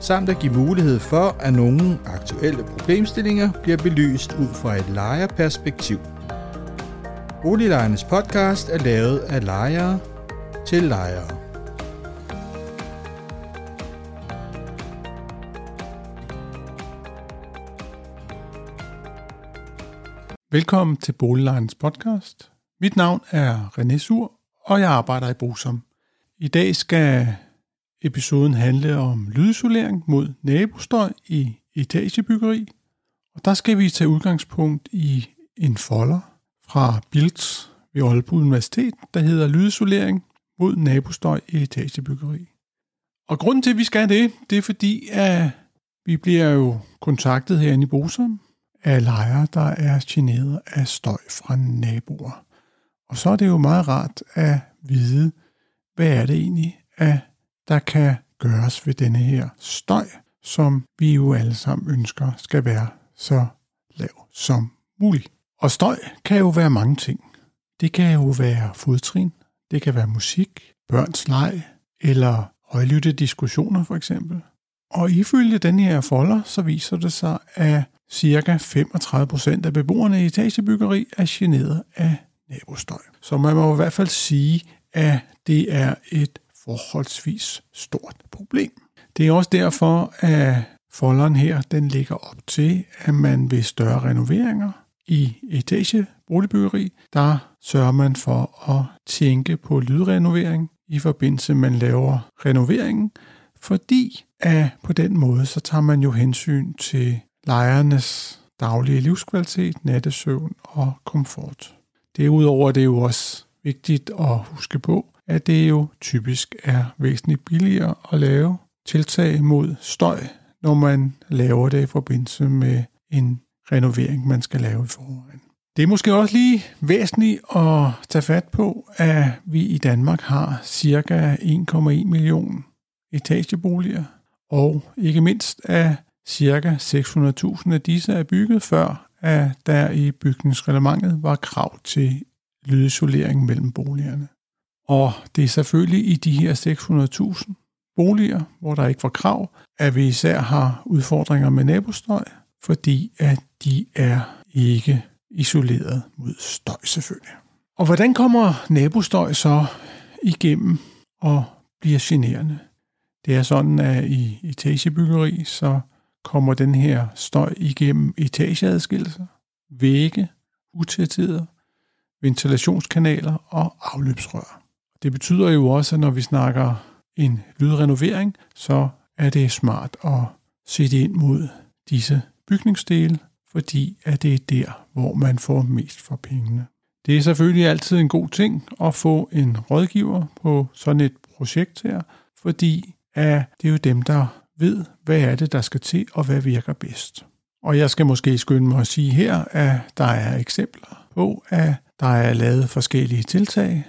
samt at give mulighed for, at nogle aktuelle problemstillinger bliver belyst ud fra et lejerperspektiv. Boliglejernes podcast er lavet af lejere til lejere. Velkommen til Boliglejernes podcast. Mit navn er René Sur, og jeg arbejder i Bosom. I dag skal episoden handle om lydisolering mod nabostøj i etagebyggeri. Og der skal vi tage udgangspunkt i en folder fra Bilds ved Aalborg Universitet, der hedder Lydisolering mod nabostøj i etagebyggeri. Og grunden til, at vi skal det, det er fordi, at vi bliver jo kontaktet herinde i Bosom af lejere, der er generet af støj fra naboer. Og så er det jo meget rart at vide, hvad er det egentlig, at der kan gøres ved denne her støj, som vi jo alle sammen ønsker skal være så lav som muligt. Og støj kan jo være mange ting. Det kan jo være fodtrin, det kan være musik, børns leg eller højlytte diskussioner for eksempel. Og ifølge den her folder, så viser det sig, at ca. 35% af beboerne i etagebyggeri er generet af nabostøj. Så man må i hvert fald sige, at det er et forholdsvis stort problem. Det er også derfor, at folderen her den ligger op til, at man ved større renoveringer i etageboligbyggeri, der sørger man for at tænke på lydrenovering i forbindelse med, at man laver renoveringen, fordi at på den måde, så tager man jo hensyn til lejernes daglige livskvalitet, nattesøvn og komfort. Derudover er det jo også vigtigt at huske på, at det jo typisk er væsentligt billigere at lave tiltag mod støj, når man laver det i forbindelse med en renovering, man skal lave i forvejen. Det er måske også lige væsentligt at tage fat på, at vi i Danmark har ca. 1,1 million etageboliger, og ikke mindst at ca. 600.000 af disse er bygget før, at der i bygningsreglementet var krav til lydisolering mellem boligerne. Og det er selvfølgelig i de her 600.000 boliger, hvor der ikke var krav, at vi især har udfordringer med nabostøj, fordi at de er ikke isoleret mod støj selvfølgelig. Og hvordan kommer nabostøj så igennem og bliver generende? Det er sådan, at i etagebyggeri, så kommer den her støj igennem etageadskillelser, vægge, utætheder, ventilationskanaler og afløbsrør. Det betyder jo også, at når vi snakker en lydrenovering, så er det smart at sætte ind mod disse bygningsdele, fordi at det er der, hvor man får mest for pengene. Det er selvfølgelig altid en god ting at få en rådgiver på sådan et projekt her, fordi at det er jo dem, der ved, hvad er det, der skal til, og hvad virker bedst. Og jeg skal måske skynde mig at sige her, at der er eksempler på, at der er lavet forskellige tiltag,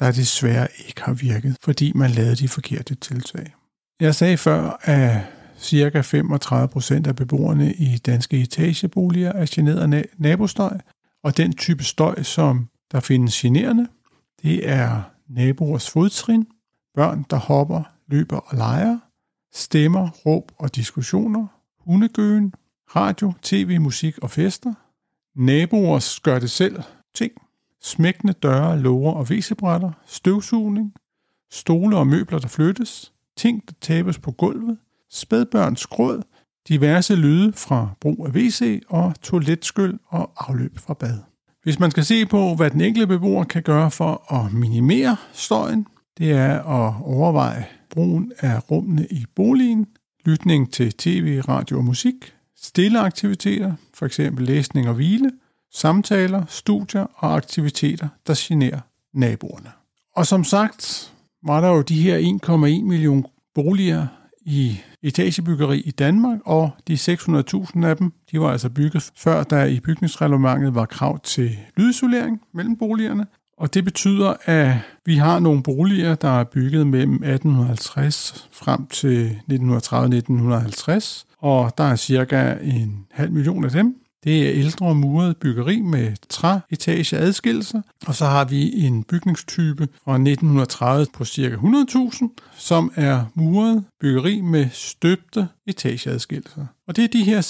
der desværre ikke har virket, fordi man lavede de forkerte tiltag. Jeg sagde før, at ca. 35 procent af beboerne i danske etageboliger er generet af nabostøj, og den type støj, som der findes generende, det er naboers fodtrin, børn, der hopper, løber og leger, stemmer, råb og diskussioner, hundegøen, radio, tv, musik og fester, naboers gør det selv ting, smækkende døre, låger og væsebrætter, støvsugning, stole og møbler, der flyttes, ting, der tabes på gulvet, spædbørns gråd, diverse lyde fra brug af WC og toiletskyld og afløb fra bad. Hvis man skal se på, hvad den enkelte beboer kan gøre for at minimere støjen, det er at overveje brugen af rummene i boligen, lytning til tv, radio og musik, stille aktiviteter, f.eks. læsning og hvile, samtaler, studier og aktiviteter, der generer naboerne. Og som sagt var der jo de her 1,1 million boliger i etagebyggeri i Danmark, og de 600.000 af dem, de var altså bygget før der i bygningsreglementet var krav til lydisolering mellem boligerne, og det betyder, at vi har nogle boliger, der er bygget mellem 1850 frem til 1930-1950, og der er cirka en halv million af dem, det er ældre muret byggeri med træetage adskillelser, og så har vi en bygningstype fra 1930 på ca. 100.000, som er muret byggeri med støbte etageadskillelser. Og det er de her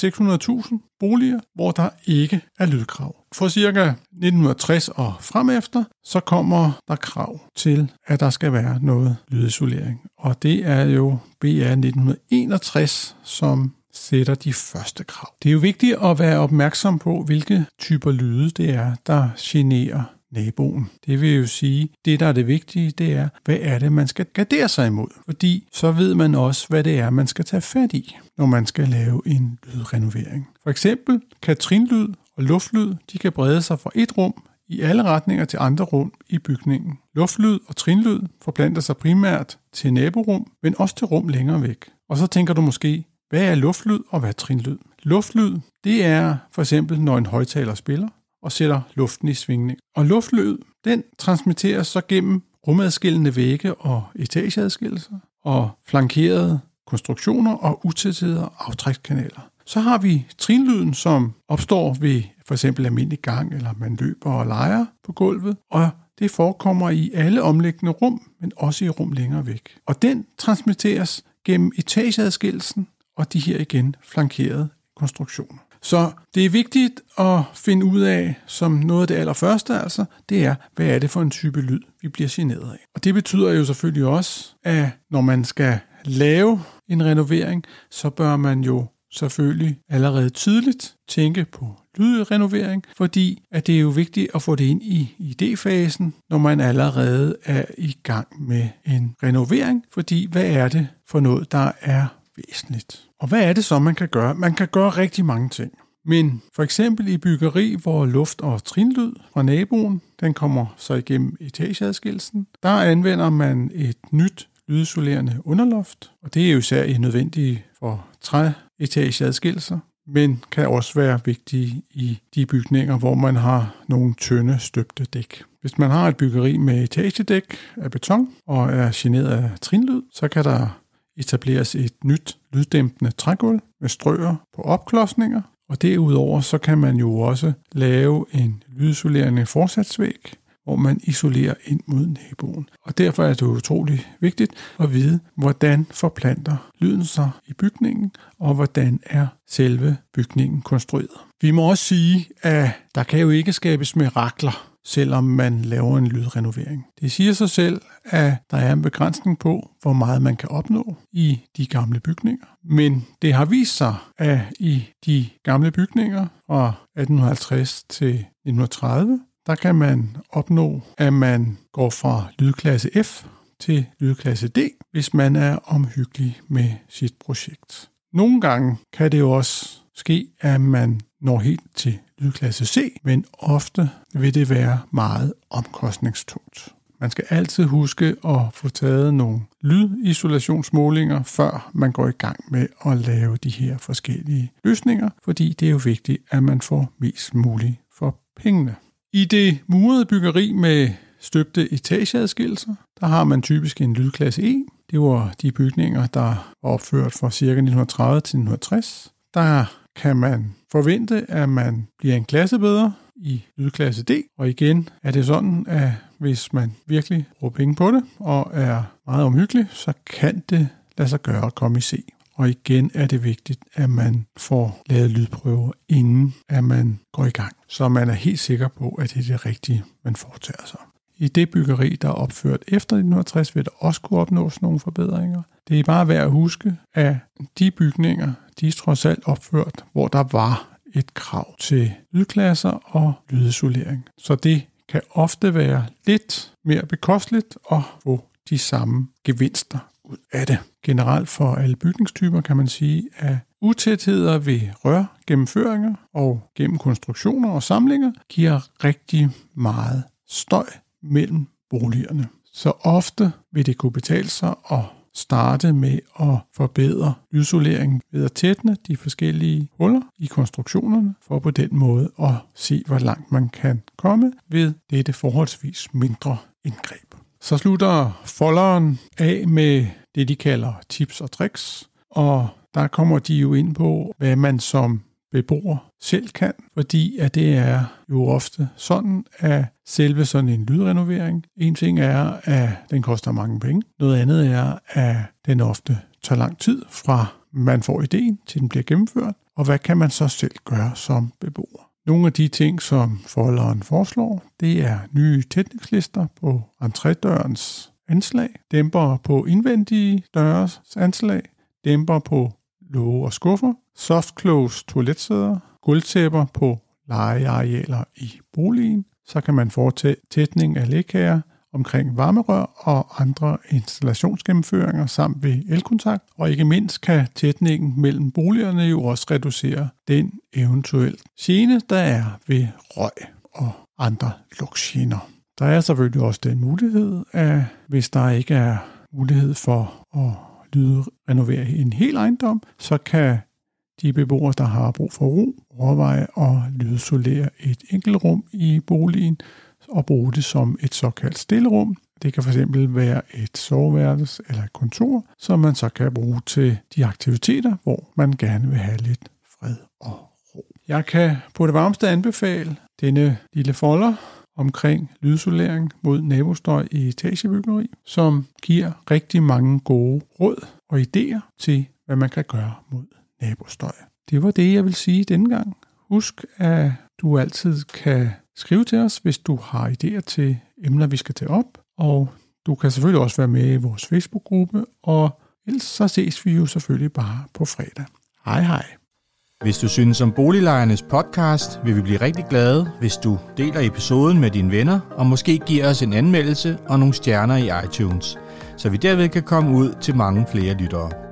600.000 boliger, hvor der ikke er lydkrav. For ca. 1960 og fremefter, så kommer der krav til, at der skal være noget lydisolering. Og det er jo BR 1961, som sætter de første krav. Det er jo vigtigt at være opmærksom på, hvilke typer lyde det er, der generer naboen. Det vil jo sige, det der er det vigtige, det er, hvad er det, man skal gardere sig imod? Fordi så ved man også, hvad det er, man skal tage fat i, når man skal lave en lydrenovering. For eksempel kan trinlyd og luftlyd, de kan brede sig fra et rum i alle retninger til andre rum i bygningen. Luftlyd og trinlyd forplanter sig primært til naborum, men også til rum længere væk. Og så tænker du måske, hvad er luftlyd og hvad er trinlyd? Luftlyd, det er for eksempel, når en højtaler spiller og sætter luften i svingning. Og luftlyd, den transmitteres så gennem rumadskillende vægge og etageadskillelser og flankerede konstruktioner og utætheder og aftrækskanaler. Så har vi trinlyden, som opstår ved for eksempel almindelig gang, eller man løber og leger på gulvet, og det forekommer i alle omliggende rum, men også i rum længere væk. Og den transmitteres gennem etageadskillelsen og de her igen flankerede konstruktioner. Så det er vigtigt at finde ud af, som noget af det allerførste altså, det er, hvad er det for en type lyd, vi bliver generet af. Og det betyder jo selvfølgelig også, at når man skal lave en renovering, så bør man jo selvfølgelig allerede tidligt tænke på lydrenovering, fordi at det er jo vigtigt at få det ind i idéfasen, når man allerede er i gang med en renovering, fordi hvad er det for noget, der er væsentligt. Og hvad er det så, man kan gøre? Man kan gøre rigtig mange ting. Men for eksempel i byggeri, hvor luft- og trinlyd fra naboen, den kommer så igennem etageadskillelsen, der anvender man et nyt lydisolerende underloft, og det er jo især nødvendigt for træetageadskillelser, men kan også være vigtige i de bygninger, hvor man har nogle tynde støbte dæk. Hvis man har et byggeri med etagedæk af beton og er generet af trinlyd, så kan der etableres et nyt lyddæmpende trægulv med strøer på opklodsninger, og derudover så kan man jo også lave en lydisolerende forsatsvæg, hvor man isolerer ind mod naboen. Og derfor er det utrolig vigtigt at vide, hvordan forplanter lyden sig i bygningen, og hvordan er selve bygningen konstrueret. Vi må også sige, at der kan jo ikke skabes mirakler selvom man laver en lydrenovering. Det siger sig selv, at der er en begrænsning på, hvor meget man kan opnå i de gamle bygninger. Men det har vist sig, at i de gamle bygninger fra 1850 til 1930, der kan man opnå, at man går fra lydklasse F til lydklasse D, hvis man er omhyggelig med sit projekt. Nogle gange kan det jo også ske, at man når helt til lydklasse C, men ofte vil det være meget omkostningstungt. Man skal altid huske at få taget nogle lydisolationsmålinger, før man går i gang med at lave de her forskellige løsninger, fordi det er jo vigtigt, at man får mest muligt for pengene. I det murede byggeri med støbte etageadskillelser, der har man typisk en lydklasse E. Det var de bygninger, der var opført fra ca. 1930 til 1960. Der kan man forvente, at man bliver en klasse bedre i lydklasse D. Og igen er det sådan, at hvis man virkelig bruger penge på det og er meget omhyggelig, så kan det lade sig gøre at komme i C. Og igen er det vigtigt, at man får lavet lydprøver, inden at man går i gang, så man er helt sikker på, at det er det rigtige, man foretager sig. I det byggeri, der er opført efter 1960, vil der også kunne opnås nogle forbedringer. Det er bare værd at huske, at de bygninger, de er trods alt opført, hvor der var et krav til lydklasser og lydisolering. Så det kan ofte være lidt mere bekosteligt at få de samme gevinster ud af det. Generelt for alle bygningstyper kan man sige, at utætheder ved rørgennemføringer og gennem konstruktioner og samlinger giver rigtig meget støj mellem boligerne. Så ofte vil det kunne betale sig at starte med at forbedre lydsoleringen ved at tætne de forskellige huller i konstruktionerne, for på den måde at se, hvor langt man kan komme ved dette forholdsvis mindre indgreb. Så slutter folderen af med det, de kalder tips og tricks, og der kommer de jo ind på, hvad man som beboer selv kan, fordi at det er jo ofte sådan, at selve sådan en lydrenovering, en ting er, at den koster mange penge. Noget andet er, at den ofte tager lang tid fra man får ideen til den bliver gennemført, og hvad kan man så selv gøre som beboer. Nogle af de ting, som folderen foreslår, det er nye tætningslister på entrédørens anslag, dæmper på indvendige døres anslag, dæmper på låge og skuffer, softclose toiletsæder, gulvtæpper på legearealer i boligen. Så kan man foretage tætning af lækager omkring varmerør og andre installationsgennemføringer samt ved elkontakt. Og ikke mindst kan tætningen mellem boligerne jo også reducere den eventuelt gene, der er ved røg og andre lugtgener. Der er selvfølgelig også den mulighed, at hvis der ikke er mulighed for at lydrenovere en hel ejendom, så kan de beboere, der har brug for ro, overveje at lydisolere et enkelt rum i boligen og bruge det som et såkaldt stillerum. Det kan fx være et soveværelse eller et kontor, som man så kan bruge til de aktiviteter, hvor man gerne vil have lidt fred og ro. Jeg kan på det varmeste anbefale denne lille folder omkring lydisolering mod nabostøj i etagebyggeri, som giver rigtig mange gode råd og idéer til, hvad man kan gøre mod nabostøj. Det var det, jeg vil sige denne gang. Husk, at du altid kan skrive til os, hvis du har idéer til emner, vi skal tage op. Og du kan selvfølgelig også være med i vores Facebook-gruppe, og ellers så ses vi jo selvfølgelig bare på fredag. Hej hej. Hvis du synes om Boliglejernes podcast, vil vi blive rigtig glade, hvis du deler episoden med dine venner, og måske giver os en anmeldelse og nogle stjerner i iTunes, så vi derved kan komme ud til mange flere lyttere.